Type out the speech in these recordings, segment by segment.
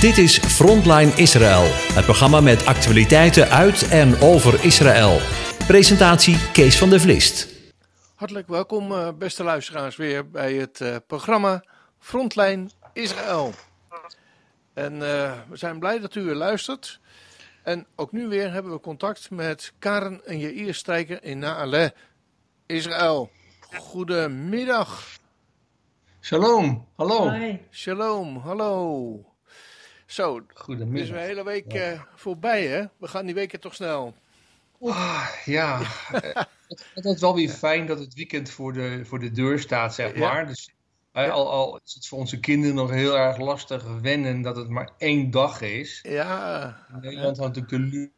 Dit is Frontline Israël, het programma met actualiteiten uit en over Israël. Presentatie Kees van der Vlist. Hartelijk welkom, eh, beste luisteraars, weer bij het uh, programma Frontline Israël. En uh, we zijn blij dat u weer luistert. En ook nu weer hebben we contact met Karen en Jair Strijker in Naale, Israël. Goedemiddag. Shalom, hallo. Hi. Shalom, hallo. Zo, Goedemiddag. is een hele week uh, voorbij, hè? We gaan die weken toch snel. Ah, ja, het is wel weer fijn dat het weekend voor de, voor de deur staat, zeg maar. Dus ja. al, al is het voor onze kinderen nog heel erg lastig wennen dat het maar één dag is. Ja. Nederland had natuurlijk de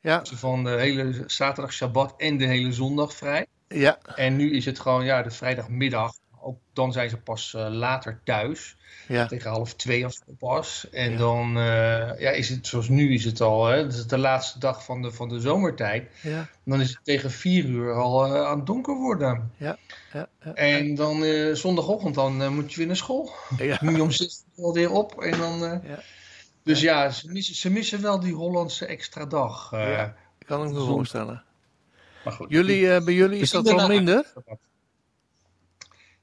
ja. van de hele zaterdag, Shabbat en de hele zondag vrij. Ja. En nu is het gewoon ja, de vrijdagmiddag. Ook dan zijn ze pas uh, later thuis. Ja. Tegen half twee of zo pas. En ja. dan uh, ja, is het zoals nu is het al. Hè, het is de laatste dag van de, van de zomertijd. Ja. Dan is het tegen vier uur al uh, aan het donker worden. Ja. Ja. ja. En dan zondagochtend dan moet je weer naar school. Ja. Moet je om zes uur alweer op. En dan, ja. Dus ja, ze, missen, ze missen wel die Hollandse extra dag. ja, ik kan ik me voorstellen. Maar goed, jullie, bij jullie is dat wel minder?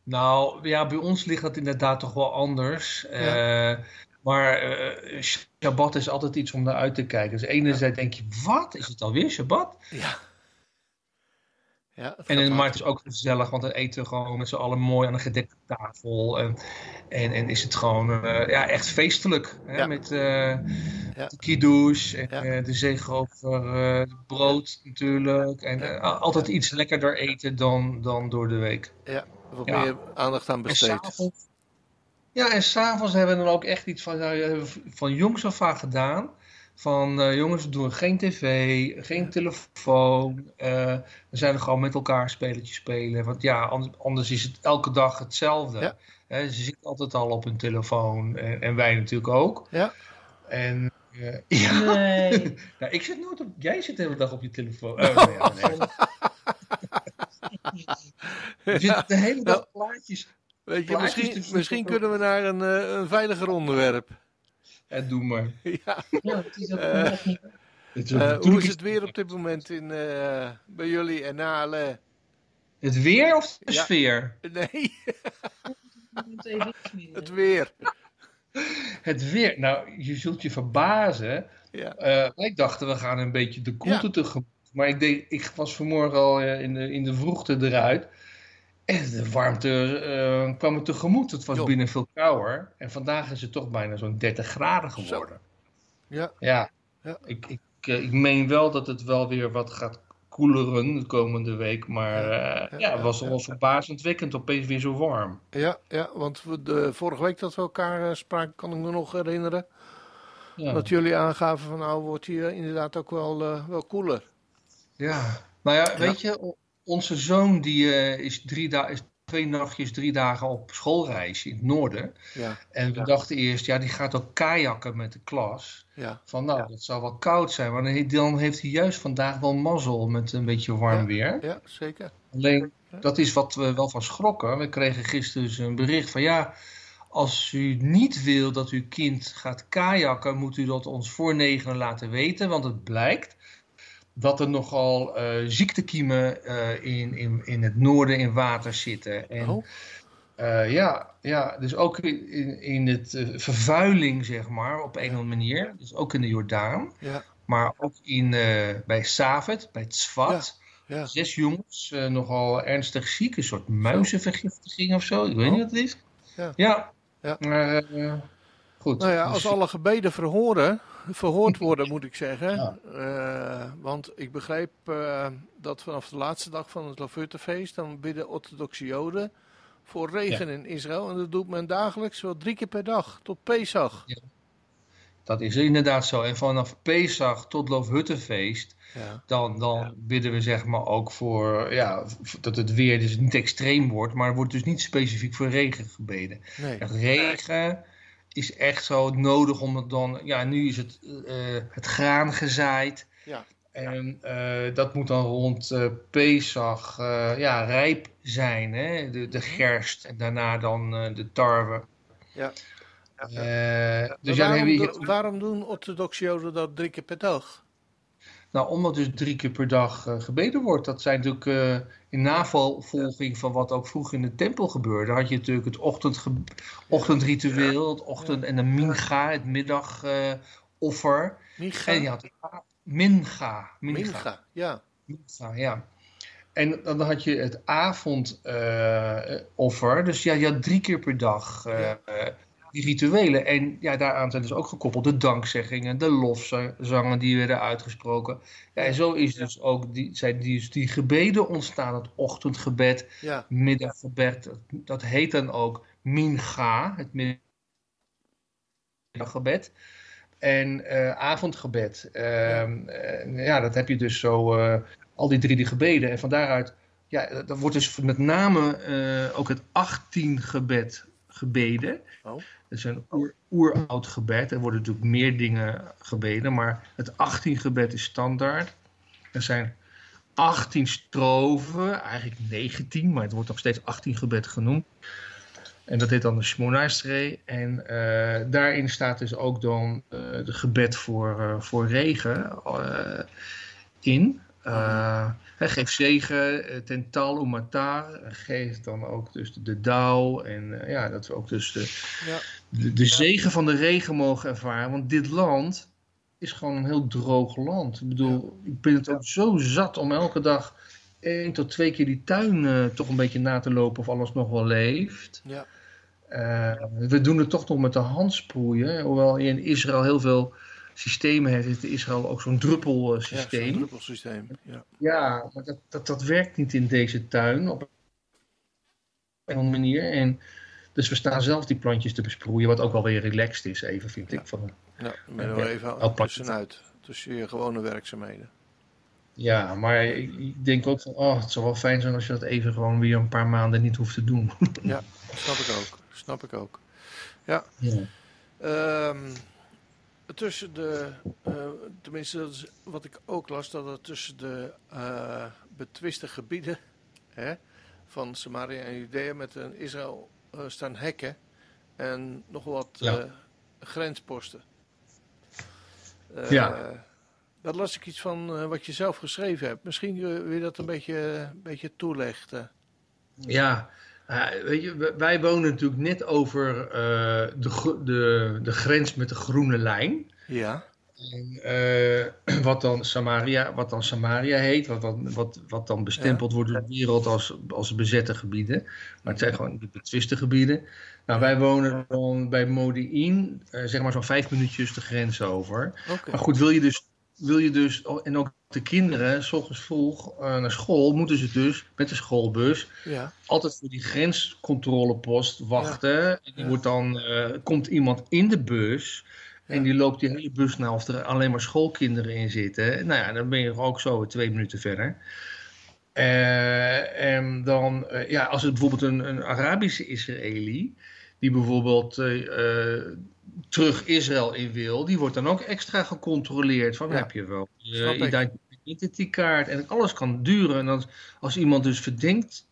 Nou, ja, bij ons ligt dat inderdaad toch wel anders. Ja. Uh, maar uh, Shabbat is altijd iets om naar uit te kijken. Dus enerzijds ja. denk je, wat? Is het alweer Shabbat? Ja. Ja, en maar het is ook gezellig, want dan eten we gewoon met z'n allen mooi aan een gedekte tafel. En, en, en is het gewoon uh, ja, echt feestelijk. Hè? Ja. Met uh, ja. de kiddush en ja. uh, de zegen over brood natuurlijk. En altijd iets lekkerder eten dan, dan door de week. Ja, wat meer aandacht aan besteed. ja, en s'avonds hebben we dan ook echt iets van, van jongs af aan gedaan van uh, jongens, we doen geen tv, geen telefoon. Uh, we zijn er gewoon met elkaar spelletjes spelen. Want ja, anders, anders is het elke dag hetzelfde. Ja. Uh, ze zitten altijd al op hun telefoon en, en wij natuurlijk ook. Ja. En ja. Nee. nou, ik zit nooit op. Jij zit de hele dag op je telefoon. Oh, nee, nee. je zit de hele dag plaatjes. Weet je, misschien, misschien kunnen we naar een, een veiliger onderwerp. En doe maar. Ja, ja het is ook uh, uh, hoe is het weer op dit moment in, uh, bij jullie en Nale? Het weer of de ja. sfeer? Nee. het weer. Het weer. Nou, je zult je verbazen. Ja. wij dachten we gaan een beetje de koelte ja. tegemoet. Maar ik, deed, ik was vanmorgen al in, de, in de vroegte eruit. En de warmte uh, kwam me tegemoet. Het was jo. binnen veel kouder. En vandaag is het toch bijna zo'n 30 graden geworden. Ja. Ja. ja. Ik, ik, uh, ik meen wel dat het wel weer wat gaat koeleren de komende week. Maar uh, ja, ja, het was wel verbazend wekkend opeens weer zo warm. Ja, ja want de vorige week dat we elkaar spraken, kan ik me nog herinneren. Dat jullie aangaven van nou wordt hier inderdaad ook wel, wel koeler. Ja, nou ja, weet je onze zoon die uh, is, drie da is twee nachtjes, drie dagen op schoolreis in het noorden. Ja. En we ja. dachten eerst, ja, die gaat ook kajakken met de klas. Ja. Van nou, dat zou wel koud zijn. Maar dan heeft hij juist vandaag wel mazzel met een beetje warm weer. Ja, zeker. Alleen, dat is wat we wel van schrokken. We kregen gisteren dus een bericht van ja, als u niet wil dat uw kind gaat kajakken, moet u dat ons voor negenen laten weten. Want het blijkt dat er nogal uh, ziektekiemen uh, in, in, in het noorden in water zitten. En, oh. uh, ja, ja, dus ook in, in het vervuiling, zeg maar, op een of andere manier. Dus ook in de Jordaan. Ja. Maar ook in, bij Savet, bij het Zwat. Ja. Ja. Zes jongens nogal ernstig ziek. Een soort muizenvergiftiging of zo. Ik weet oh. niet wat het is. Ja. Ja. ja. Maar, goed. Nou ja, als dus, alle gebeden verhoren, verhoord worden, moet ik zeggen. Ja. Uh, want ik begreep uh, dat vanaf de laatste dag van het Lofuttefeest, dan bidden orthodoxe joden voor regen ja. in Israël. En dat doet men dagelijks wel drie keer per dag, tot Pesach. Ja. Dat is inderdaad zo. En vanaf Pesach tot Loofhuttenfeest, ja. dan, dan ja. bidden we zeg maar ook voor ja, dat het weer dus niet extreem wordt, maar er wordt dus niet specifiek voor regen gebeden. Nee. Echt regen is echt zo nodig om het dan, ja nu is het, uh, het graan gezaaid. Ja. En uh, dat moet dan rond uh, Pesach ja, rijp zijn, hè? De, de gerst en daarna dan de tarwe. Ja. dus waarom, ja, waarom doen orthodoxe joden dat drie keer per dag? Nou, omdat dus drie keer per dag uh, gebeden wordt. Dat zijn natuurlijk uh, in navolging van wat ook vroeger in de tempel gebeurde. Had je natuurlijk het ochtendritueel, het ochtend- en de minga, het middagoffer. minga? En je had minga. Minga, ja. Minga, ja. En dan had je het avondoffer. dus ja, je had drie keer per dag die rituelen. En ja, daaraan zijn dus ook gekoppeld de dankzeggingen, de lofzangen die werden uitgesproken. Ja, en zo is dus ook die, zijn die, die gebeden ontstaan. Het ochtendgebed, ja. middaggebed, dat, dat heet dan ook mincha, het middaggebed. En uh, avondgebed. Uh, uh, ja, dat heb je dus zo, eh, al die drie die gebeden. En van daaruit, ja, dat wordt dus met name ook het 18 gebed gebeden. Oh. Het is een oer, oeroud gebed. Er worden natuurlijk meer dingen gebeden, maar het 18 gebed is standaard. Er zijn 18 strofen, eigenlijk 19, maar het wordt nog steeds 18 gebed genoemd. En dat heet dan de Shmonastree. En uh, daarin staat dus ook dan uh, de gebed voor, uh, voor regen in. Uh, geef zegen, uh, tental umatar, geef dan ook dus de dauw en uh, ja, dat we ook dus de, ja. de, de, zegen van de regen mogen ervaren. Want dit land is gewoon een heel droog land. Ik bedoel, ja. ik ben het ook zo zat om elke dag één tot twee keer die tuin toch een beetje na te lopen of alles nog wel leeft. Ja. we doen het toch nog met de hand sproeien, hoewel je in Israël heel veel systemen heeft, heeft Israël ook zo'n druppelsysteem. Ja, zo'n druppelsysteem. Ja, ja maar dat, dat, dat werkt niet in deze tuin op een andere manier. En dus we staan zelf die plantjes te besproeien, wat ook wel weer relaxed is, even vind ja. ik. Van, ja, er wel even tussenuit, tussen je gewone werkzaamheden. Ja, maar ik denk ook van, oh, het zou wel fijn zijn als je dat even gewoon weer een paar maanden niet hoeft te doen. ja, snap ik ook. Snap ik ook. Ja. ja. Um, tussen de, uh, tenminste dat is wat ik ook las, dat er tussen de uh, betwiste gebieden hè, van Samaria en Judea met een Israël uh, staan hekken en nog wat ja. grensposten. ja. Daar las ik iets van wat je zelf geschreven hebt. Misschien wil je dat een beetje, een beetje toelichten. Ja, uh, weet je, wij wonen natuurlijk net over uh, de, de, de grens met de groene lijn. Ja. En, uh, wat, dan Samaria, wat dan Samaria heet, wat dan, wat, wat dan bestempeld ja. wordt door de wereld als, als bezette gebieden. Maar het zijn gewoon de betwiste gebieden. Nou, wij wonen dan bij Modi'in, zeg maar zo'n vijf minuutjes de grens over. Okay. Maar goed, wil je dus wil je dus, en ook de kinderen, s ochtends vroeg uh, naar school, moeten ze dus met de schoolbus ja. altijd voor die grenscontrolepost wachten. Ja. En die wordt dan, uh, komt iemand in de bus en die loopt die hele bus naar of er alleen maar schoolkinderen in zitten. Nou ja, dan ben je ook zo twee minuten verder. Uh, en dan, ja, als het bijvoorbeeld een, een Arabische Israëli, die bijvoorbeeld terug Israël in wil, die wordt dan ook extra gecontroleerd. Van ja. heb je wel identiteitskaart en alles kan duren. En als, als iemand dus verdenkt,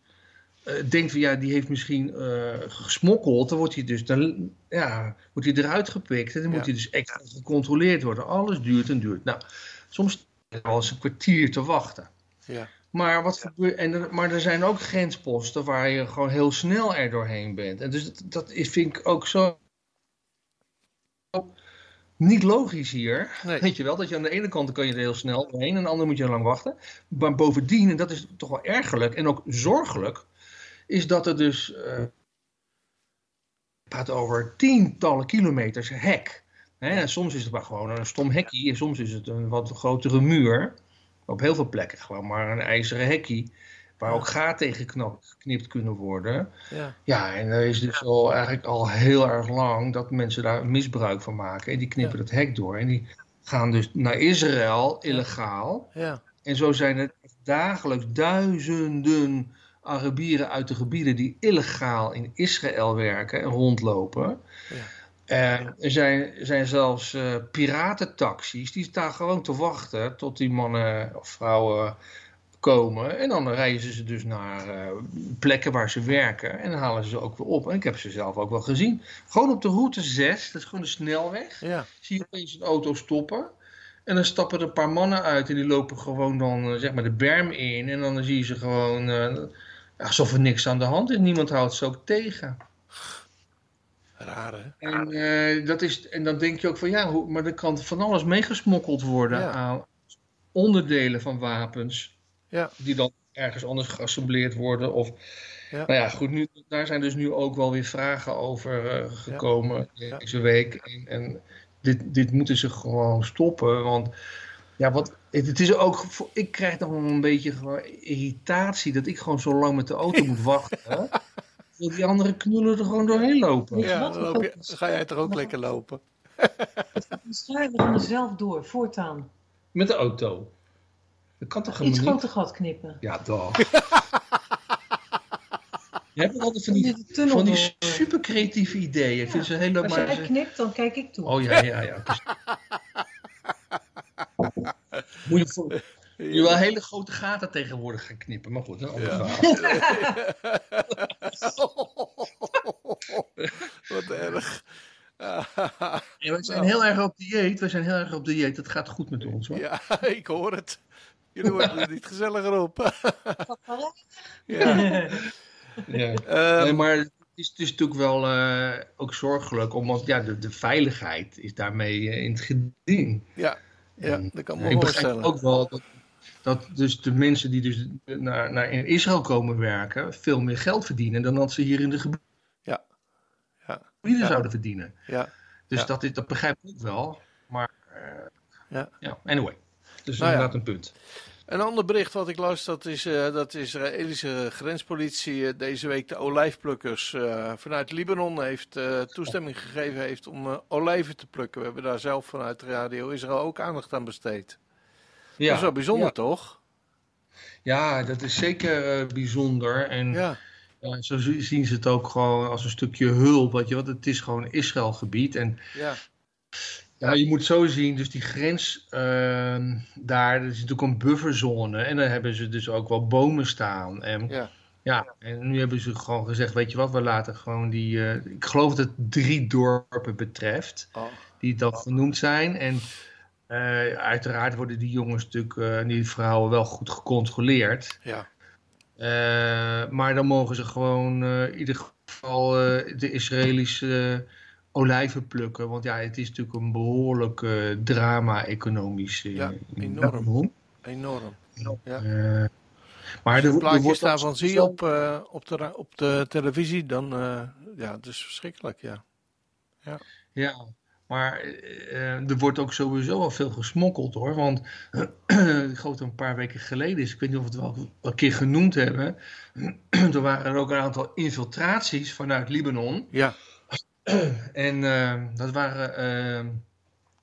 uh, denkt van ja, die heeft misschien uh, gesmokkeld, dan wordt hij dus dan, ja, wordt hij eruit gepikt en dan ja. moet hij dus extra gecontroleerd worden. Alles duurt en duurt. Nou, soms wel eens een kwartier te wachten. Ja. Maar, wat gebeurt, en er, maar er zijn ook grensposten waar je gewoon heel snel er doorheen bent. En dus dat, dat vind ik ook zo niet logisch hier. Nee. Weet je wel, dat je aan de ene kant kan je er heel snel doorheen en aan de andere moet je lang wachten. Maar bovendien, en dat is toch wel ergerlijk en ook zorgelijk, is dat er dus. Uh, gaat over tientallen kilometers hek. En soms is het maar gewoon een stom hekje, en soms is het een wat grotere muur. Op heel veel plekken gewoon maar een ijzeren hekje waar ook gaten tegen geknipt kunnen worden. Ja. ja, en er is dus al eigenlijk al heel erg lang dat mensen daar misbruik van maken. En die knippen ja. het hek door. En die gaan dus naar Israël illegaal. Ja. En zo zijn er dagelijks duizenden Arabieren uit de gebieden die illegaal in Israël werken en rondlopen. Ja. En er zijn, zijn zelfs uh, piratentaxis die staan gewoon te wachten tot die mannen of vrouwen komen. En dan rijden ze dus naar uh, plekken waar ze werken. En dan halen ze ze ook weer op. En ik heb ze zelf ook wel gezien. Gewoon op de route 6, dat is gewoon de snelweg. Ja. Zie je opeens een auto stoppen. En dan stappen er een paar mannen uit en die lopen gewoon dan zeg maar de berm in. En dan zie je ze gewoon alsof er niks aan de hand is. Niemand houdt ze ook tegen. Raar, hè? En, dat is, en dan denk je ook van ja, hoe, maar er kan van alles meegesmokkeld worden aan onderdelen van wapens. Ja. Die dan ergens anders geassembleerd worden. Of, ja. Nou ja, goed, nu, daar zijn dus nu ook wel weer vragen over uh, gekomen ja. deze week. En, en dit, dit moeten ze gewoon stoppen. Want ja, wat, het, is ook, ik krijg nog een beetje gewoon irritatie dat ik gewoon zo lang met de auto moet wachten. Dat die andere knullen er gewoon doorheen lopen. Ja, dan, loop je, dan ga jij toch ook lekker lopen. Schrijven we er zelf door, voortaan. Met de auto. Dat kan toch Iets groter gat knippen. Ja, toch. Je hebt altijd van die, van die super creatieve ideeën. Ik vind ze heel Als jij knipt, dan kijk ik toe. Oh ja, ja, ja. Moet je, voor, je wel hele grote gaten tegenwoordig gaan knippen, maar goed, een ander ja. Wat erg. ja, we zijn heel erg op dieet. We zijn heel erg op dieet. Het gaat goed met ons hoor. Ja, ik hoor het. Jullie worden er niet gezelliger op. ja. ja. Um, nee, maar het is, het is natuurlijk wel uh, ook zorgelijk, omdat ja, de, de veiligheid is daarmee uh, in het geding. Ja, ja dat kan me ik voorstellen. ook wel dat, dat dus de mensen die dus naar, naar in Israël komen werken, veel meer geld verdienen dan dat ze hier in de gebieden ja. ja. ja. zouden verdienen. Ja. Dus ja. Dat, is, dat begrijp ik ook wel. Maar uh, ja. ja, anyway. Dus nou inderdaad een punt. Een ander bericht wat ik las, dat is uh, dat de Israëlische grenspolitie uh, deze week de olijfplukkers uh, vanuit Libanon heeft toestemming gegeven heeft om olijven te plukken. We hebben daar zelf vanuit Radio Israël ook aandacht aan besteed. Ja, dat is wel bijzonder, ja. toch? Ja, dat is zeker bijzonder. En ja. zo zien ze het ook gewoon als een stukje hulp. Weet je, want het is gewoon Israëlgebied. En ja. Ja, je moet zo zien, dus die grens uh, daar, dat is natuurlijk een bufferzone. En daar hebben ze dus ook wel bomen staan. En, ja. ja, en nu hebben ze gewoon gezegd, weet je wat, we laten gewoon die... Uh, ik geloof dat het drie dorpen betreft, oh. die dat genoemd zijn. En uh, uiteraard worden die jongens natuurlijk, en die vrouwen wel goed gecontroleerd. Ja. maar dan mogen ze gewoon in ieder geval de Israëlische olijven plukken. Want ja, het is natuurlijk een behoorlijk uh, drama economisch. Uh, ja, enorm. Enorm. Ja. Uh, maar Als je plaatjes daarvan zie je op, op, de, op de televisie, dan ja, het is verschrikkelijk, ja. Ja, ja maar er wordt ook sowieso wel veel gesmokkeld hoor. Want ik geloof een paar weken geleden is, ik weet niet of we het wel een keer genoemd hebben. er waren er ook een aantal infiltraties vanuit Libanon. Ja. En uh, dat waren uh,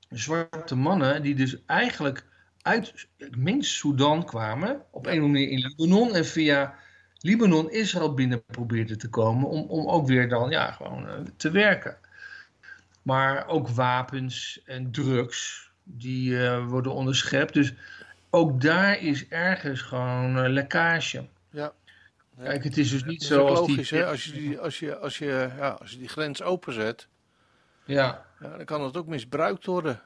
zwarte mannen die dus eigenlijk uit, meen Sudan kwamen, op een manier in Libanon en via Libanon Israël binnen probeerden te komen om, om ook weer dan ja, gewoon uh, te werken. Maar ook wapens en drugs die eh, worden onderschept. Dus ook daar is ergens gewoon lekkage. Kijk, het is dus niet zo als logisch, die... hè? Als je die, als je, als je, ja, als je die grens openzet, ja. ja, dan kan het ook misbruikt worden.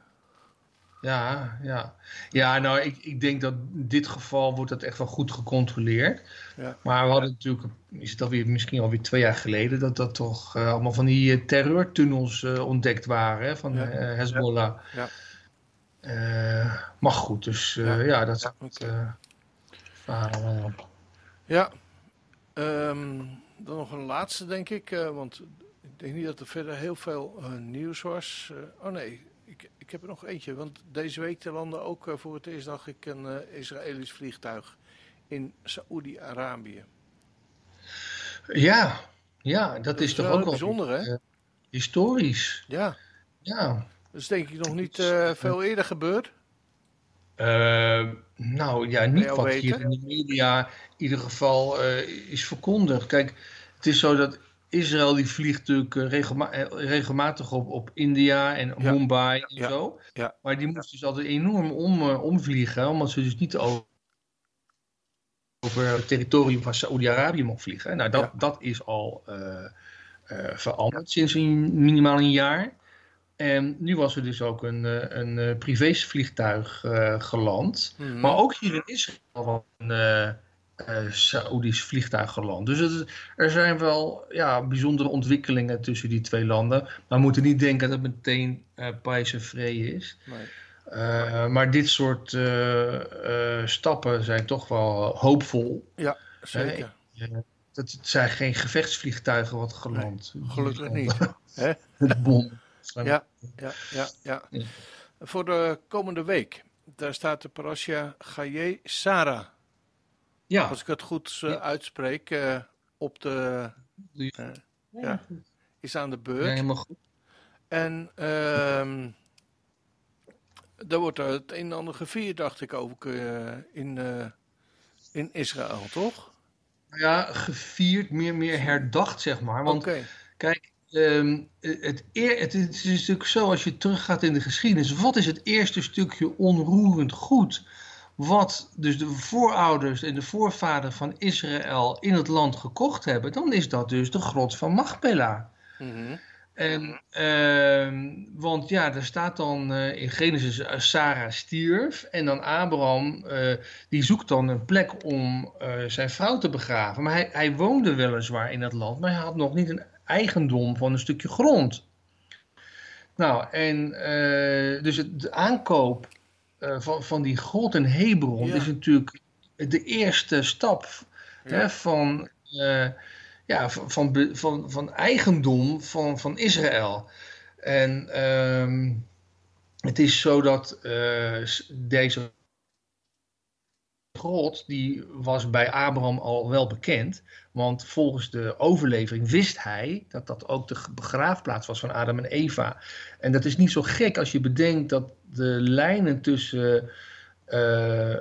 Ja, ja. Ja, nou, ik, ik denk dat in dit geval wordt dat echt wel goed gecontroleerd. Ja. Maar we hadden natuurlijk, is het alweer, misschien alweer twee jaar geleden, dat dat toch uh, allemaal van die uh, terreurtunnels uh, ontdekt waren hè, van ja. Hezbollah. Ja. maar goed, dus ja. ja. dat verhalen. Ja, um, dan nog een laatste, denk ik. Uh, want ik denk niet dat er verder heel veel uh, nieuws was. Uh, oh nee, ik, ik heb er nog eentje. Want deze week landde ook voor het eerst, dacht ik, een Israëlisch vliegtuig in Saoedi-Arabië. Ja, ja, dat, dat is, is toch ook wel bijzonder, hè? historisch. Ja. Ja. Dat is denk ik nog niet veel eerder gebeurd. Uh, nou ja, niet wat weten? hier in de media in ieder geval uh, is verkondigd. Kijk, het is zo dat Israël die vliegt natuurlijk regema regelmatig op, op India en ja. Mumbai en ja. zo. Ja. Maar die moest dus altijd enorm om, uh, omvliegen, omdat ze dus niet over over het territorium van Saoedi-Arabië mocht vliegen. Nou, dat, dat is al veranderd sinds een, minimaal een jaar. En nu was er dus ook een, een privévliegtuig geland. Mhm. Maar ook hier in Israël een uh, Saoedisch vliegtuig geland. Dus het, er zijn wel ja, bijzondere ontwikkelingen tussen die twee landen. Maar we moeten niet denken dat het meteen uh, en is. Nee. Maar dit soort stappen zijn toch wel hoopvol. Ja, zeker. het zijn geen gevechtsvliegtuigen wat geland. Nee, gelukkig niet. Het bom. Ja, ja, ja, ja, Voor de komende week, daar staat de parasha Gaye Sarah ja. Als ik het goed uh, uitspreek, uh, op de. Uh, ja, is aan de beurt. Ja, helemaal goed. En uh, er wordt het een en ander gevierd, dacht ik ook, in, in Israël, toch? Ja, gevierd, meer, meer herdacht, zeg maar. Want okay. kijk, um, het, eer, het, is natuurlijk zo, als je teruggaat in de geschiedenis, wat is het eerste stukje onroerend goed? wat dus de voorouders en de voorvaderen van Israël in het land gekocht hebben, dan is dat dus de grot van Machpelah. Mm En, uh, want ja, er staat dan uh, in Genesis, uh, Sarah stierf en dan Abraham, uh, die zoekt dan een plek om zijn vrouw te begraven. Maar hij, hij woonde weliswaar in het land, maar hij had nog niet een eigendom van een stukje grond. Nou, en dus het, de aankoop eh, van, van die grot in Hebron is natuurlijk de eerste stap hè, van, uh, ja, van, van, van, van, eigendom van, van Israël. En um, het is zo dat deze grot, die was bij Abraham al wel bekend. Want volgens de overlevering wist hij dat dat ook de begraafplaats was van Adam en Eva. En dat is niet zo gek als je bedenkt dat de lijnen tussen uh,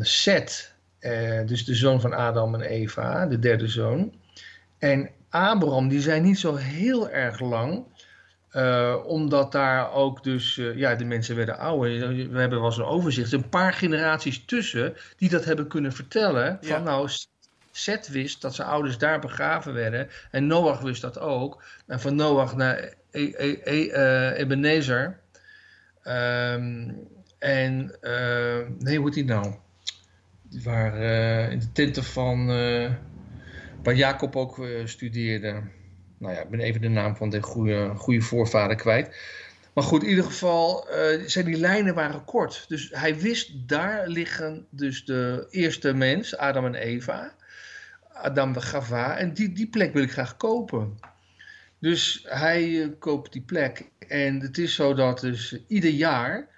Seth, uh, dus de zoon van Adam en Eva, de derde zoon, en Abraham, die zijn niet zo heel erg lang. Uh, omdat daar ook dus, uh, ja, de mensen werden ouder. We hebben wel een overzicht. Een paar generaties tussen die dat hebben kunnen vertellen. Van nou, Seth wist dat zijn ouders daar begraven werden. En Noach wist dat ook. En van Noach naar e e e uh, Ebenezer. Um, en, nee, hoe heet die nou? Waar in de tenten van, waar Jacob ook studeerde nou ja, ik ben even de naam van de goede, goede voorvader kwijt. Maar goed, in ieder geval uh, zijn die lijnen waren kort. Dus hij wist, daar liggen dus de eerste mens, Adam en Eva. Adam de Gava. En die, die plek wil ik graag kopen. Dus hij uh, koopt die plek. En het is zo dat dus ieder jaar,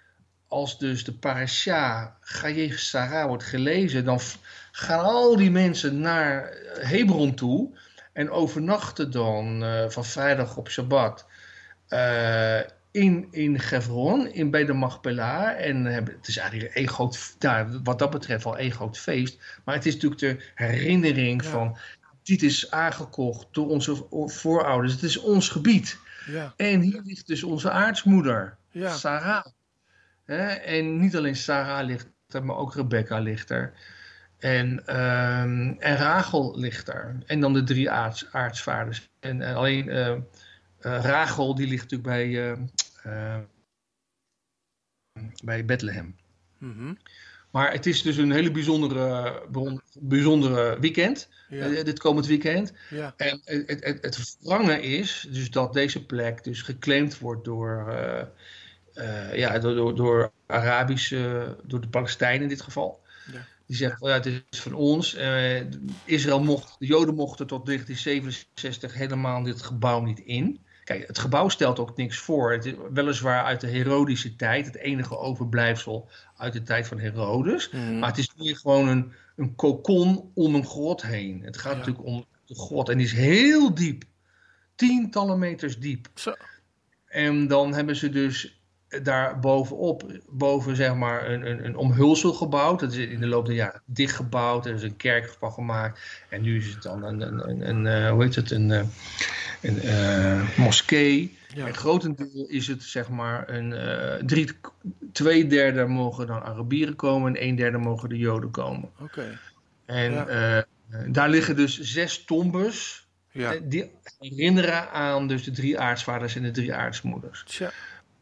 als dus de parasha Gaye Sarah wordt gelezen, dan gaan al die mensen naar Hebron toe en overnachten dan uh, van vrijdag op Shabbat uh, in, in Gevron, in, bij de Machpelah. En uh, het is eigenlijk een groot, nou, wat dat betreft al een groot feest. Maar het is natuurlijk de herinnering ja. van, dit is aangekocht door onze voorouders. Het is ons gebied. Ja. En hier ligt dus onze aartsmoeder, ja. Sarah. En niet alleen Sarah ligt er, maar ook Rebecca ligt er. En, um, en Rachel ligt daar. En dan de drie aarts, aartsvaders. En, en alleen uh, uh, Rachel die ligt natuurlijk bij, uh, bij Bethlehem. Mm -hmm. Maar het is dus een hele bijzondere, bijzondere weekend. Ja. dit komend weekend. Ja. En het, het, het is dus dat deze plek dus geclaimd wordt door, ja, door, door, door Arabische, door de Palestijnen in dit geval. Ja. Die zegt, ja, het is van ons. Uh, Israël mocht, de Joden mochten tot 1967 helemaal dit gebouw niet in. Kijk, het gebouw stelt ook niks voor. Het is weliswaar uit de Herodische tijd, het enige overblijfsel uit de tijd van Herodes. Mm. Maar het is meer gewoon een, een kokon om een grot heen. Het gaat ja. natuurlijk om de grot en die is heel diep. Tientallen meters diep. Zo. En dan hebben ze dus daar bovenop, boven zeg maar een, een, een omhulsel gebouwd. Dat is in de loop der jaren dichtgebouwd. Er is een kerk van gemaakt. En nu is het dan een, een, een, een uh, hoe heet het, een, uh, een uh, moskee. Ja. En grotendeel is het zeg maar een drie, twee derde mogen dan Arabieren komen en een derde mogen de Joden komen. Oké. En daar liggen dus zes tombes ja. die herinneren aan dus de drie aartsvaders en de drie aartsmoeders. Tja.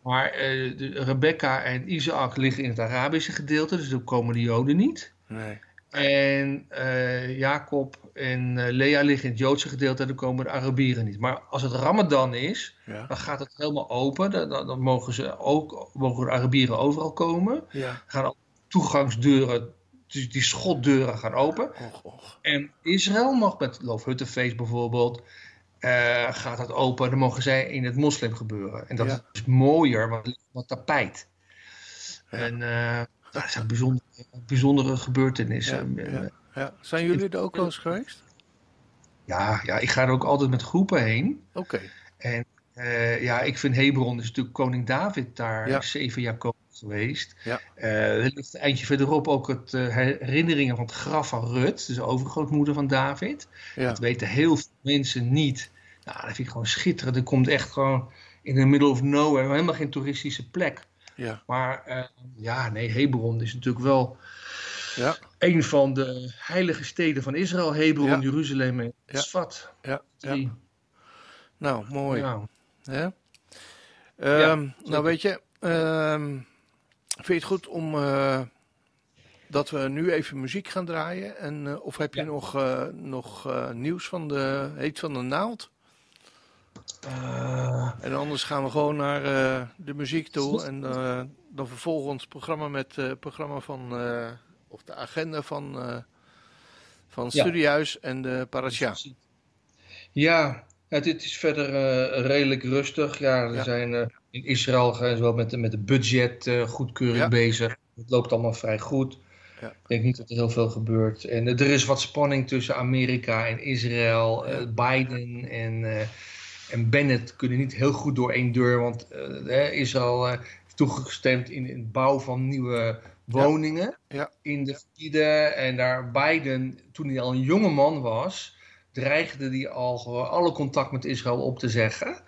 Maar de Rebecca en Isaac liggen in het Arabische gedeelte, dus daar komen de Joden niet. Nee. En uh, Jacob en uh, Lea liggen in het Joodse gedeelte dan komen de Arabieren niet. Maar als het Ramadan is, dan gaat het helemaal open. Dan, dan, mogen, ze ook, mogen de Arabieren overal komen. Ja. Gaan al toegangsdeuren, die schotdeuren gaan open. Och, och. En Israël mag met Loofhuttenfeest bijvoorbeeld, uh, gaat dat open. Dan mogen zij in het moslim gebeuren. En dat is mooier, want het ligt tapijt. En dat zijn bijzondere, bijzondere gebeurtenissen. Ja, ja, Zijn jullie er ook wel eens geweest? Ja, ja, ik ga er ook altijd met groepen heen. Oké. En uh, ja, ik vind Hebron is natuurlijk koning David daar zeven jaar koning geweest. Ja. Uh, er ligt een eindje verderop ook het uh, herinneringen van het graf van Rut, dus de overgrootmoeder van David. Ja. Dat weten heel veel mensen niet. Nou, dat vind ik gewoon schitterend. Er komt echt gewoon in the middle of nowhere, helemaal geen toeristische plek. Ja. Maar uh, ja, nee, Hebron is natuurlijk wel ja. een van de heilige steden van Israël. Hebron, ja. Jeruzalem en Sfat. Ja. ja. Nou, mooi. Ja. ja. Um, nou, weet je, um, vind je het goed om uh, dat we nu even muziek gaan draaien? En, uh, of heb je nog, uh, nog nieuws van de Heet van de Naald? En anders gaan we gewoon naar de muziek toe. En dan vervolgen ons programma met het programma van, of de agenda van, van Studiehuis ja. en de Parasha. Ja, het, het is verder redelijk rustig. Ja, er ja. zijn in Israël gaan ze wel met, met de budgetgoedkeuring ja. bezig. Het loopt allemaal vrij goed. Ja. Ik denk niet dat er heel veel gebeurt. En er is wat spanning tussen Amerika en Israël, Biden en en Bennett kunnen niet heel goed door één deur, want uh, Israël uh, heeft toegestemd in, in het bouwen van nieuwe woningen ja. in de gebieden. En daar Biden, toen hij al een jonge man was, dreigde hij al alle contact met Israël op te zeggen.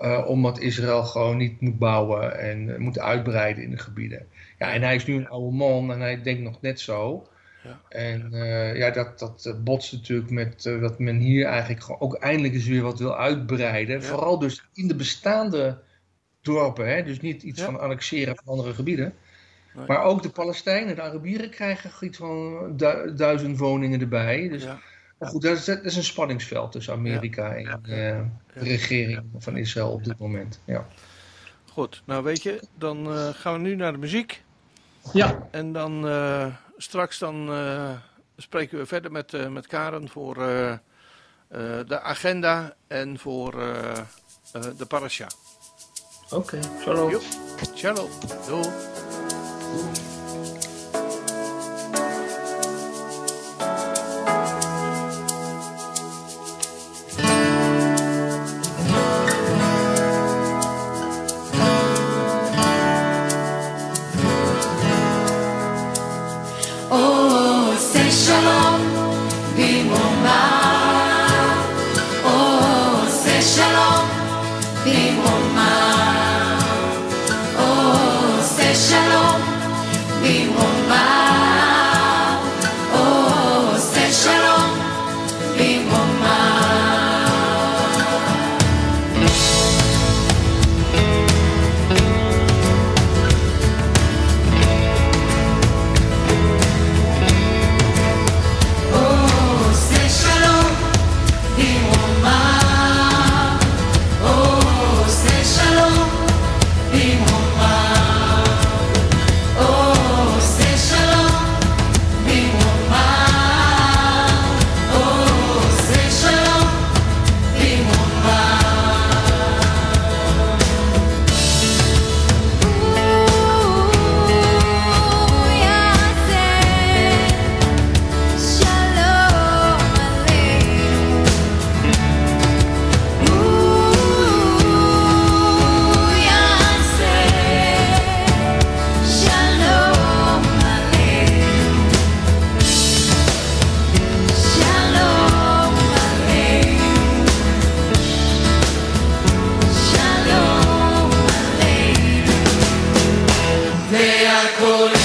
Uh, omdat Israël gewoon niet moet bouwen en moet uitbreiden in de gebieden. Ja, en hij is nu een oude man en hij denkt nog net zo. Ja. En uh, ja, dat, dat eh, botst natuurlijk met uh, wat men hier eigenlijk gewoon ook eindelijk eens weer wat wil uitbreiden. Ja. Vooral dus in de bestaande dorpen. Hè? Dus niet iets ja. van annexeren van andere gebieden. Nee. Maar ook de Palestijnen, de Arabieren krijgen iets van du duizend woningen erbij. Dus maar goed, dat is, dat is, een spanningsveld tussen Amerika en de regering van Israël op dit moment. Ja. Goed, nou weet je, dan gaan we nu naar de muziek. Ja. En dan straks dan uh, spreken we verder met, uh, met Karen voor uh, de agenda en voor de parasha. Oké, okay, shalom. Shalom. Doei. cool.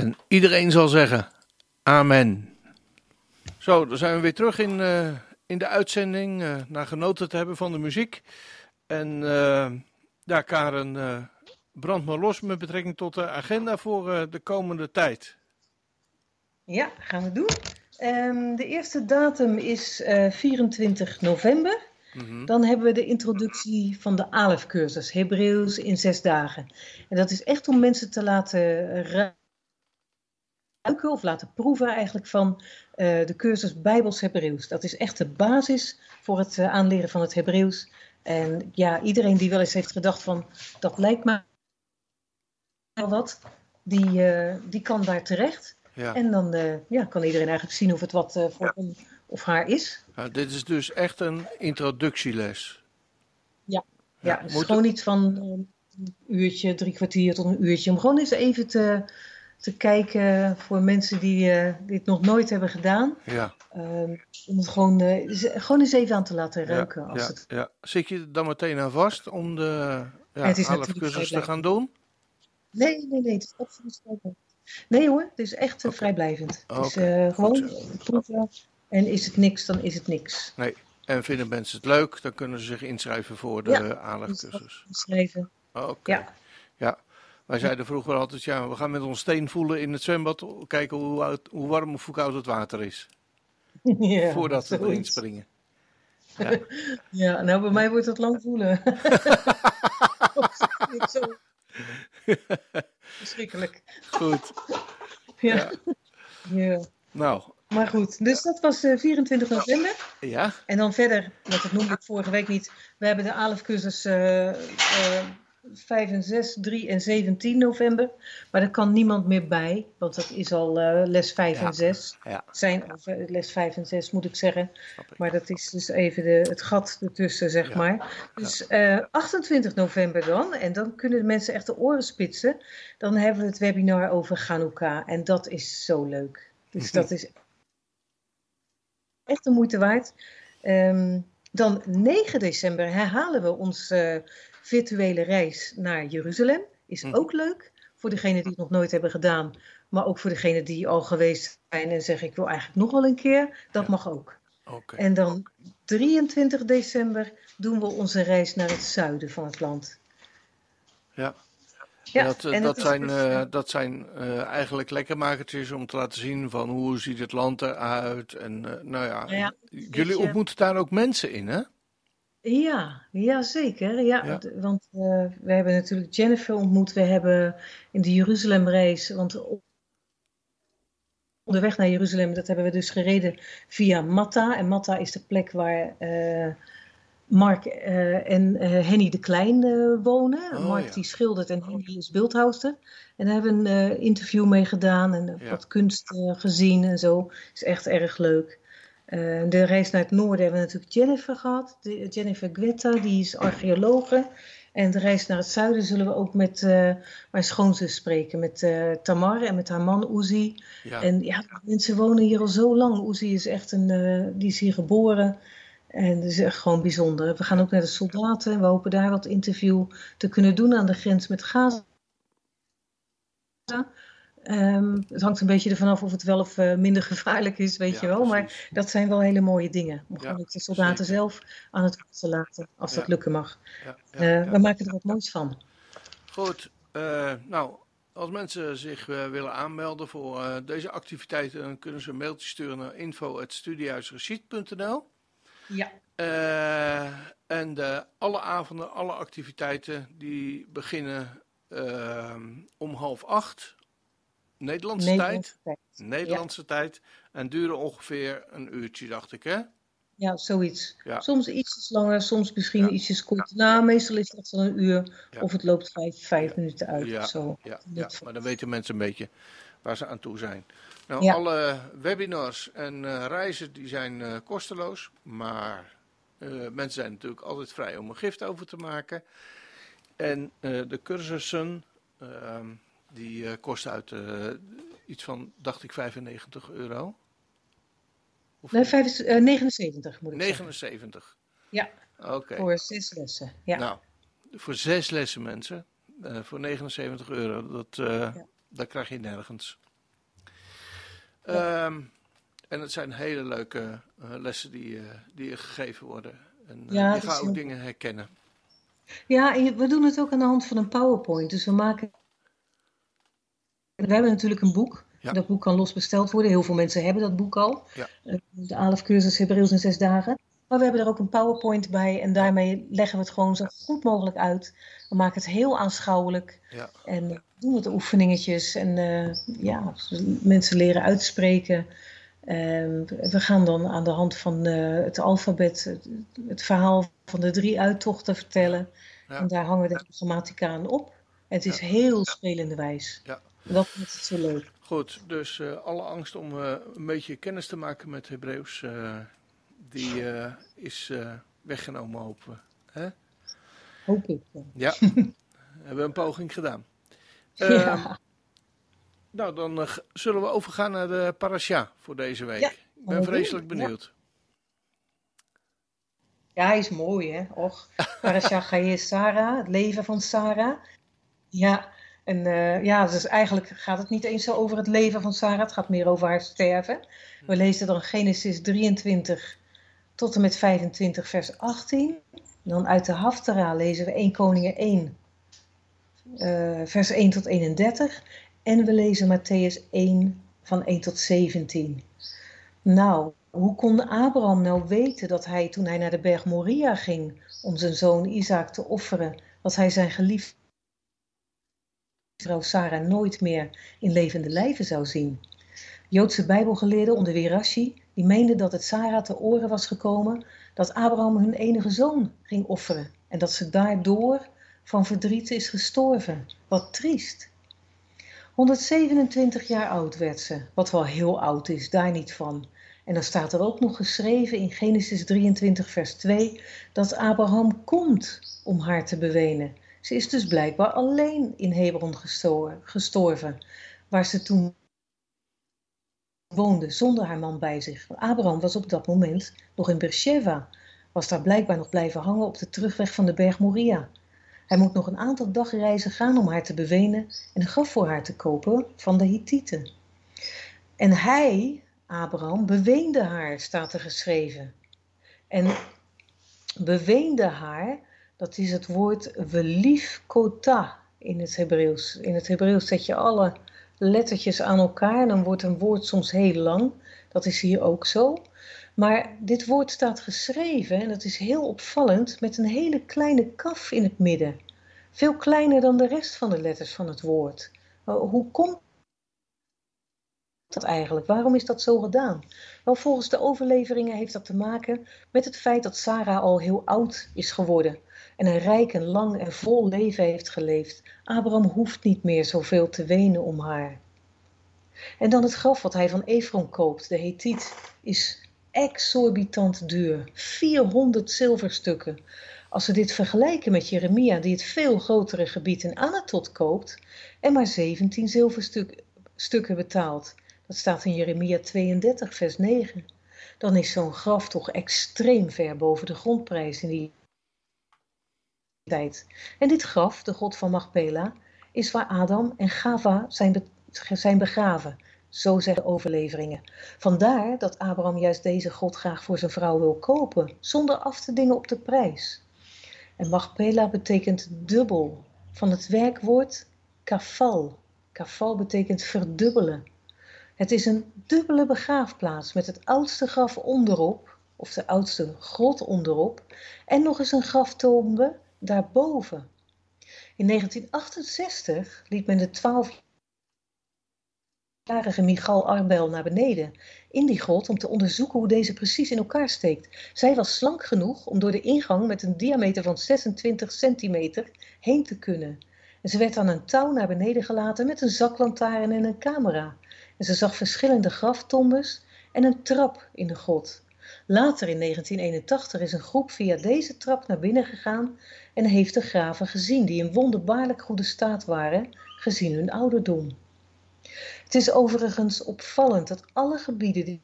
En iedereen zal zeggen: Amen. Zo, dan zijn we weer terug in, uh, in de uitzending. Uh, naar genoten te hebben van de muziek. En uh, ja, Karen, brand maar los met betrekking tot de agenda voor de komende tijd. Ja, gaan we doen. Um, de eerste datum is 24 november. -hmm. Dan hebben we de introductie van de ALEF-cursus, Hebreeuws in zes dagen. En dat is echt om mensen te laten ruiken of laten proeven eigenlijk van uh, de cursus Bijbels Hebreeuws. Dat is echt de basis voor het uh, aanleren van het Hebreeuws. En ja, iedereen die wel eens heeft gedacht van dat lijkt me wel wat, die, uh, die kan daar terecht. Ja. En dan ja, kan iedereen eigenlijk zien of het wat voor hem of haar is. Nou, dit is dus echt een introductieles. Ja, ja, ja het is gewoon iets van een uurtje, drie kwartier tot een uurtje. Om gewoon eens even te, te kijken voor mensen die uh, dit nog nooit hebben gedaan. Ja. Um, om het gewoon, uh, gewoon eens even aan te laten ruiken. Ja, als ja, het... ja. Zit je er dan meteen aan vast om de ja, half cursus te gaan doen? Nee, nee, nee. Het is absoluut. Nee hoor, het is echt uh, vrijblijvend. Het is uh, gewoon proeven. En is het niks, dan is het niks. Nee. En vinden mensen het leuk, dan kunnen ze zich inschrijven voor de ja, aanlegcursus. Inschrijven. Oké. Okay. Ja. ja. Wij zeiden vroeger altijd, ja, we gaan met ons steen voelen in het zwembad, kijken hoe, oud, hoe warm of hoe koud het water is. Ja, Voordat we erin springen. Ja. ja, nou bij mij wordt het lang voelen. zo. Verschrikkelijk. Goed. Ja. ja. Nou. Maar goed, dus dat was uh, 24 november. Ja. En dan verder, want dat noemde ik vorige week niet. We hebben de ALEF-cursus uh, uh, 5 en 6, 3 en 17 november. Maar daar kan niemand meer bij, want dat is al uh, les 5 ja. en 6. Ja. Zijn, of, uh, les 5 en 6 moet ik zeggen. Ik. Maar dat is dus even de, het gat ertussen, zeg maar. Dus uh, 28 november dan, en dan kunnen de mensen echt de oren spitsen. Dan hebben we het webinar over Chanukka. En dat is zo leuk. Dus dat is echt de moeite waard. Um, dan 9 december herhalen we ons virtuele reis naar Jeruzalem. Is Mhm. ook leuk voor degenen die het nog nooit hebben gedaan. Maar ook voor degenen die al geweest zijn en zeggen ik wil eigenlijk nog wel een keer. Dat mag ook. Oké. En dan 23 december doen we onze reis naar het zuiden van het land. Ja. Ja, dat, eh, en dat, het is zijn, dus, eh, eh, dat zijn eh, eigenlijk lekkermakertjes om te laten zien van hoe ziet het land eruit. En eh, nou ja, ja, jullie ontmoeten daar ook mensen in, hè? Ja, ja zeker. Ja, Want eh, we hebben natuurlijk Jennifer ontmoet. We hebben in de Jeruzalemreis, want onderweg naar Jeruzalem, dat hebben we dus gereden via Matta. En Matta is de plek waar, eh, Mark en Henny de Klein wonen. Oh, Mark die schildert en Henny is beeldhouster. En daar hebben we een interview mee gedaan en wat kunst gezien en zo. Is echt erg leuk. De reis naar het noorden hebben we natuurlijk Jennifer gehad. Jennifer Guetta, die is archeologe. En de reis naar het zuiden zullen we ook met uh, mijn schoonzus spreken, met uh, Tamar en met haar man Uzi. En ja, mensen wonen hier al zo lang. Uzi is echt een, die is hier geboren. En dat is echt gewoon bijzonder. We gaan ook naar de soldaten. We hopen daar wat interview te kunnen doen aan de grens met Gaza. Um, het hangt een beetje ervan af of het wel of uh, minder gevaarlijk is, weet ja, je wel. Precies. Maar dat zijn wel hele mooie dingen. Om ja, de soldaten zeker. zelf aan het te laten, als dat lukken mag. Uh, we maken er wat moois van. Goed, uh, nou, als mensen zich willen aanmelden voor deze activiteiten, dan kunnen ze een mailtje sturen naar info.studiehuisrecit.nl. Ja. en alle avonden, alle activiteiten, die beginnen om half acht Nederlandse, Nederlandse tijd. tijd. Nederlandse ja. tijd. En duren ongeveer een uurtje, dacht ik, hè? Ja, zoiets. Ja. Soms ietsjes langer, soms misschien ja. ietsjes kort. Nou, meestal is het dan een uur. Of het loopt vijf, vijf minuten uit of zo. Ja, ja. maar dan weten mensen een beetje waar ze aan toe zijn. Nou, alle webinars en uh, reizen die zijn uh, kosteloos. Maar uh, mensen zijn natuurlijk altijd vrij om een gift over te maken. En de cursussen... Ehm, die uh, kost uit uh, iets van, dacht ik, 95 euro. Of nee, 5, uh, 79 moet ik 79. Zeggen. Ja, okay. voor zes lessen. Ja. Nou, voor zes lessen mensen, uh, voor 79 euro, dat, ja. dat krijg je nergens. Ja. Um, en het zijn hele leuke lessen die, die gegeven worden. En ja, je gaat ook dingen herkennen. Ja, en we doen het ook aan de hand van een PowerPoint. Dus we maken we hebben natuurlijk een boek. Ja. Dat boek kan los besteld worden. Heel veel mensen hebben dat boek al. Ja. Eh, de ALF cursus Hebreeuws in zes dagen. Maar we hebben er ook een PowerPoint bij. En daarmee leggen we het gewoon zo goed mogelijk uit. We maken het heel aanschouwelijk. Ja. En doen het oefeningetjes. En uh, ja, mensen leren uitspreken. Uh, we gaan dan aan de hand van uh, het alfabet het, het, verhaal van de drie uittochten vertellen. Ja. En daar hangen we de grammatica aan op. Het is heel spelende wijs. Ja. Dat is zo leuk. Goed, dus uh, alle angst om uh, een beetje kennis te maken met Hebreeuws, uh, die is weggenomen, hopen we. Hè? Hoop ik. Ja, hebben we een poging gedaan. Ja. Nou, dan zullen we overgaan naar de parasha voor deze week. Ja, ik ben vreselijk benieuwd. Ja. hij is mooi, hè? Och, parasha Gaye Sarah, het leven van Sarah. Ja, en uh, ja, dus eigenlijk gaat het niet eens zo over het leven van Sarah, het gaat meer over haar sterven. We lezen dan Genesis 23 tot en met 25, vers 18. En dan uit de Haftara lezen we 1 Koningen 1, uh, vers 1 tot 31. En we lezen Matthäus 1 van 1 tot 17. Nou, hoe kon Abraham nou weten dat hij toen hij naar de berg Moria ging om zijn zoon Isaac te offeren, dat hij zijn geliefde vrouw Sarah nooit meer in levende lijven zou zien. Joodse bijbelgeleerden onder Wirashi die meenden dat het Sarah te oren was gekomen dat Abraham hun enige zoon ging offeren en dat ze daardoor van verdriet is gestorven. Wat triest. 127 jaar oud werd ze, wat wel heel oud is, daar niet van. En dan staat er ook nog geschreven in Genesis 23, vers 2 dat Abraham komt om haar te bewenen. Ze is dus blijkbaar alleen in Hebron gestorven, waar ze toen woonde zonder haar man bij zich. Abraham was op dat moment nog in Beersheba, was daar blijkbaar nog blijven hangen op de terugweg van de berg Moria. Hij moet nog een aantal dagreizen gaan om haar te bewenen en graf voor haar te kopen van de Hittieten. En hij, Abraham, beweende haar, staat er geschreven. En beweende haar dat is het woord velief kota in het Hebreeuws. In het Hebreeuws zet je alle lettertjes aan elkaar en dan wordt een woord soms heel lang. Dat is hier ook zo. Maar dit woord staat geschreven, en dat is heel opvallend, met een hele kleine kaf in het midden. Veel kleiner dan de rest van de letters van het woord. Hoe komt dat eigenlijk? Waarom is dat zo gedaan? Wel, volgens de overleveringen heeft dat te maken met het feit dat Sarah al heel oud is geworden en een rijk en lang en vol leven heeft geleefd. Abraham hoeft niet meer zoveel te wenen om haar. En dan het graf wat hij van Efron koopt, de Hethiet, is exorbitant duur. 400 zilverstukken. Als we dit vergelijken met Jeremia, die het veel grotere gebied in Anatot koopt en maar 17 zilverstukken betaalt. Dat staat in Jeremia 32, vers 9. Dan is zo'n graf toch extreem ver boven de grondprijs in die tijd. En dit graf, de god van Machpela, is waar Adam en Gava zijn, zijn begraven. Zo zeggen overleveringen. Vandaar dat Abraham juist deze god graag voor zijn vrouw wil kopen, zonder af te dingen op de prijs. En Machpela betekent dubbel, van het werkwoord kafal. Kafal betekent verdubbelen. Het is een dubbele begraafplaats met het oudste graf onderop, of de oudste grot onderop, en nog eens een graftombe daarboven. In 1968 liet men de 12-jarige Michal Arbel naar beneden in die grot om te onderzoeken hoe deze precies in elkaar steekt. Zij was slank genoeg om door de ingang met een diameter van 26 centimeter heen te kunnen. En ze werd aan een touw naar beneden gelaten met een zaklantaarn en een camera. En ze zag verschillende graftombes en een trap in de grot. Later in 1981 is een groep via deze trap naar binnen gegaan en heeft de graven gezien die in wonderbaarlijk goede staat waren, gezien hun ouderdom. Het is overigens opvallend dat alle gebieden die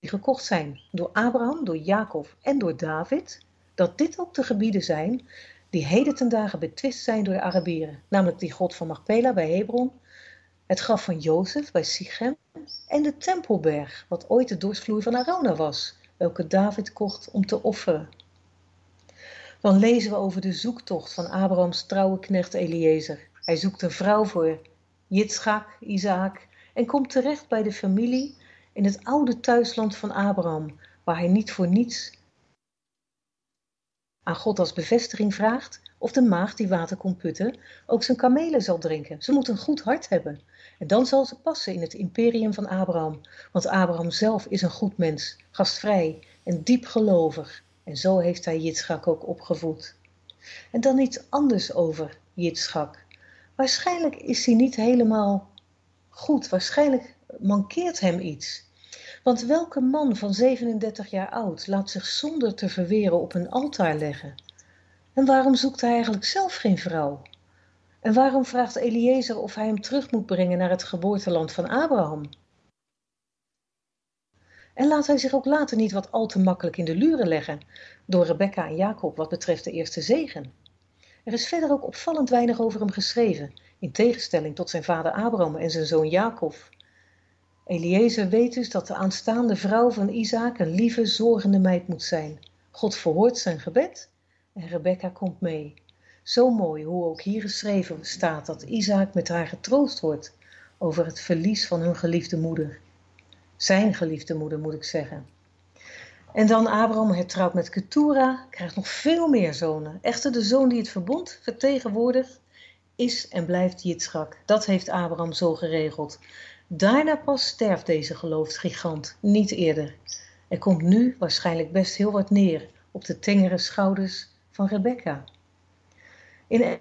gekocht zijn door Abraham, door Jacob en door David, dat dit ook de gebieden zijn die heden ten dagen betwist zijn door de Arabieren, namelijk die god van Machpela bij Hebron, het graf van Jozef bij Sichem en de Tempelberg, wat ooit de dorsvloer van Arona was, welke David kocht om te offeren. Dan lezen we over de zoektocht van Abrahams trouwe knecht Eliezer. Hij zoekt een vrouw voor Jitschak, Isaac en komt terecht bij de familie in het oude thuisland van Abraham, waar hij niet voor niets aan God als bevestiging vraagt of de maagd die water komt putten ook zijn kamelen zal drinken. Ze moet een goed hart hebben. En dan zal ze passen in het imperium van Abraham. Want Abraham zelf is een goed mens, gastvrij en diep gelovig. En zo heeft hij Jitschak ook opgevoed. En dan iets anders over Jitschak. Waarschijnlijk is hij niet helemaal goed. Waarschijnlijk mankeert hem iets. Want welke man van 37 jaar oud laat zich zonder te verweren op een altaar leggen? En waarom zoekt hij eigenlijk zelf geen vrouw? En waarom vraagt Eliezer of hij hem terug moet brengen naar het geboorteland van Abraham? En laat hij zich ook later niet wat al te makkelijk in de luren leggen door Rebecca en Jacob wat betreft de eerste zegen. Er is verder ook opvallend weinig over hem geschreven, in tegenstelling tot zijn vader Abraham en zijn zoon Jacob. Eliezer weet dus dat de aanstaande vrouw van Isaac een lieve, zorgende meid moet zijn. God verhoort zijn gebed en Rebecca komt mee. Zo mooi hoe ook hier geschreven staat dat Isaac met haar getroost wordt over het verlies van hun geliefde moeder. Zijn geliefde moeder moet ik zeggen. En dan Abraham hertrouwt met Ketura, krijgt nog veel meer zonen. Echter de zoon die het verbond vertegenwoordigt, is en blijft Jitschak. Dat heeft Abraham zo geregeld. Daarna pas sterft deze geloofsgigant, niet eerder. Er komt nu waarschijnlijk best heel wat neer op de tengere schouders van Rebecca. In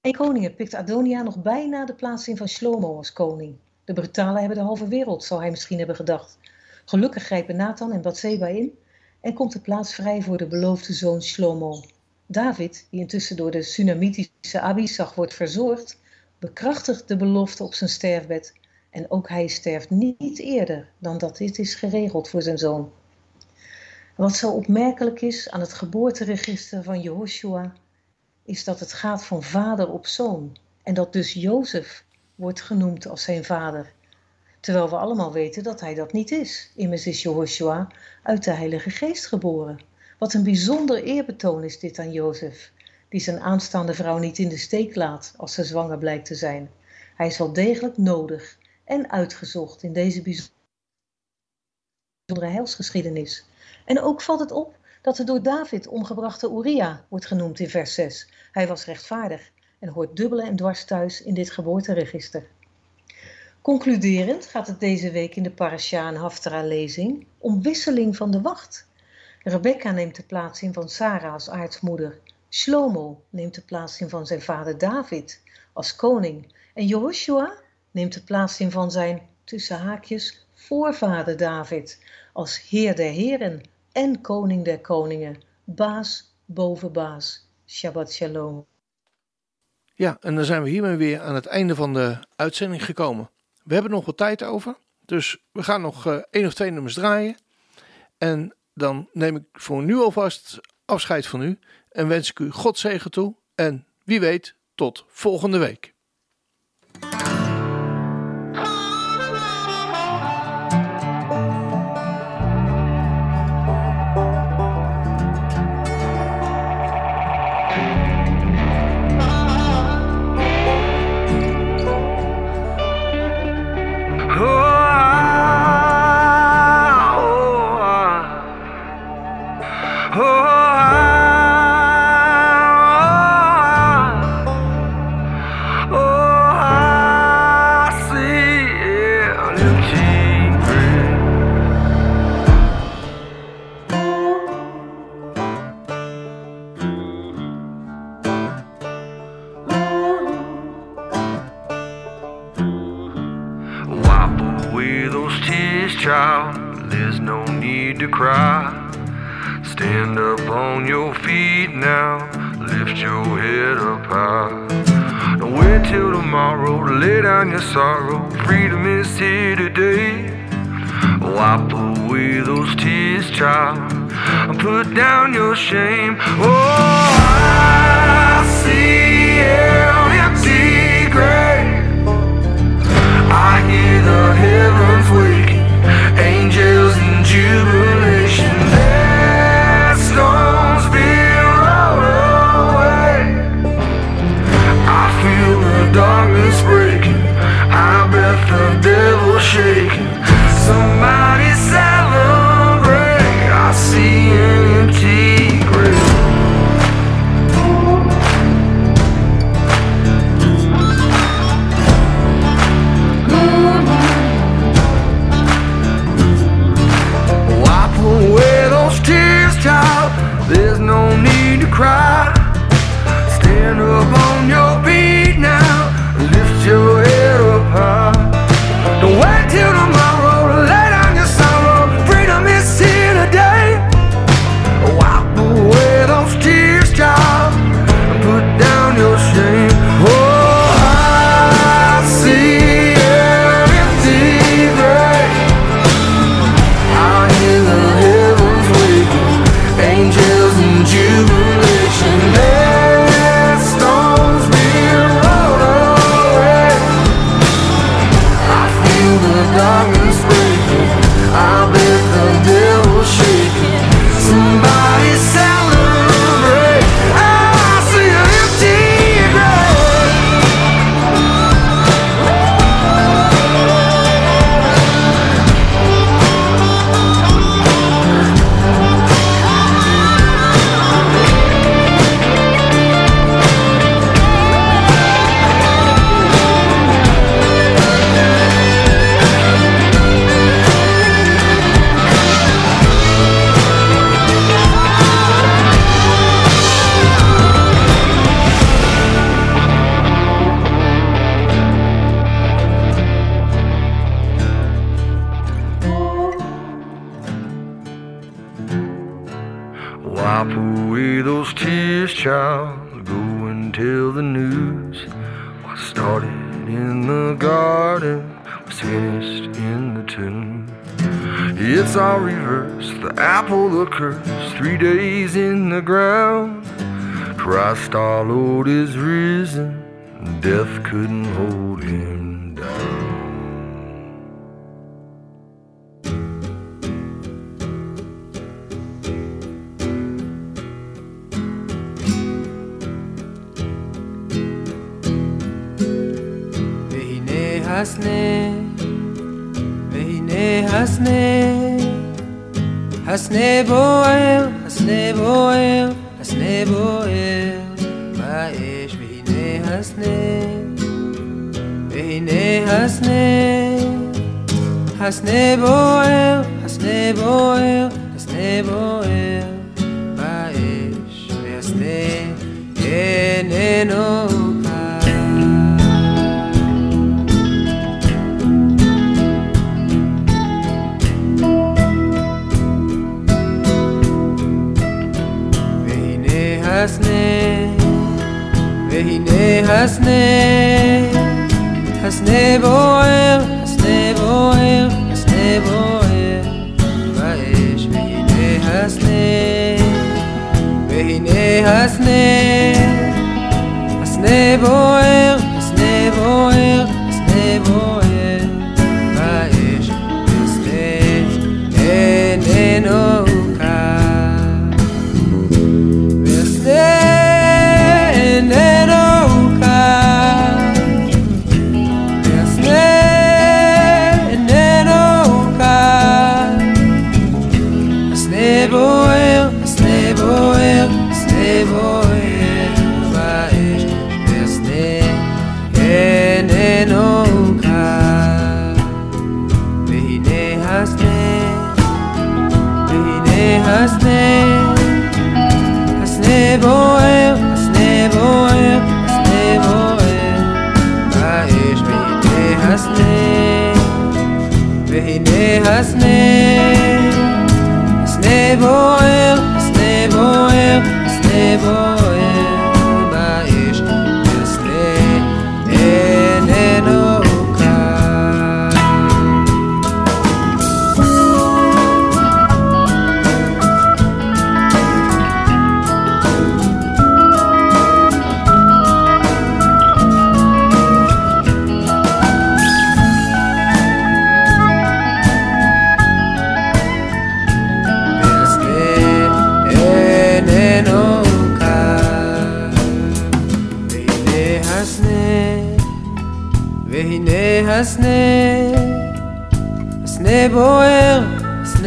een koningen pikt Adonia nog bijna de plaats in van Shlomo als koning. De brutalen hebben de halve wereld, zou hij misschien hebben gedacht. Gelukkig grijpen Nathan en Bathseba in en komt de plaats vrij voor de beloofde zoon Shlomo. David, die intussen door de Sunamitische Abisag wordt verzorgd, bekrachtigt de belofte op zijn sterfbed en ook hij sterft niet eerder dan dat dit is geregeld voor zijn zoon. Wat zo opmerkelijk is aan het geboorteregister van Jehoshua, is dat het gaat van vader op zoon en dat dus Jozef wordt genoemd als zijn vader. Terwijl we allemaal weten dat hij dat niet is. Immers is Jehoshua uit de Heilige Geest geboren. Wat een bijzonder eerbetoon is dit aan Jozef, die zijn aanstaande vrouw niet in de steek laat als ze zwanger blijkt te zijn. Hij is wel degelijk nodig en uitgezocht in deze bijzondere heilsgeschiedenis. En ook valt het op dat de door David omgebrachte Uria wordt genoemd in vers 6. Hij was rechtvaardig en hoort dubbele en dwars thuis in dit geboorteregister. Concluderend gaat het deze week in de Parasha en Haftara-lezing om wisseling van de wacht. Rebecca neemt de plaats in van Sarah als aartsmoeder. Shlomo neemt de plaats in van zijn vader David als koning. En Joshua neemt de plaats in van zijn, tussen haakjes, voorvader David als heer der heren en koning der koningen. Baas boven baas. Shabbat shalom. Ja, en dan zijn we hiermee weer aan het einde van de uitzending gekomen. We hebben nog wat tijd over, dus we gaan nog uh, één of twee nummers draaien. En dan neem ik voor nu alvast afscheid van u en wens ik u God zegen toe. En wie weet, tot volgende week. head up high. Don't wait till tomorrow to lay down your sorrow. Freedom is here today. Wipe away those tears, child, and put down your shame. Oh, I see an empty grave. I hear the heavens waking, angels in jubilation. There's no the devil's shaking. Somebody celebrate. I see an empty grave. Wipe away those tears, child. There's no need to cry. Stand up.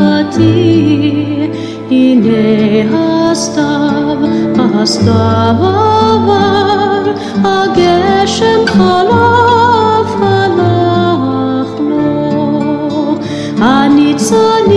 Господи, и не остав, остав авар, а гешем халав, халахло, а ניצן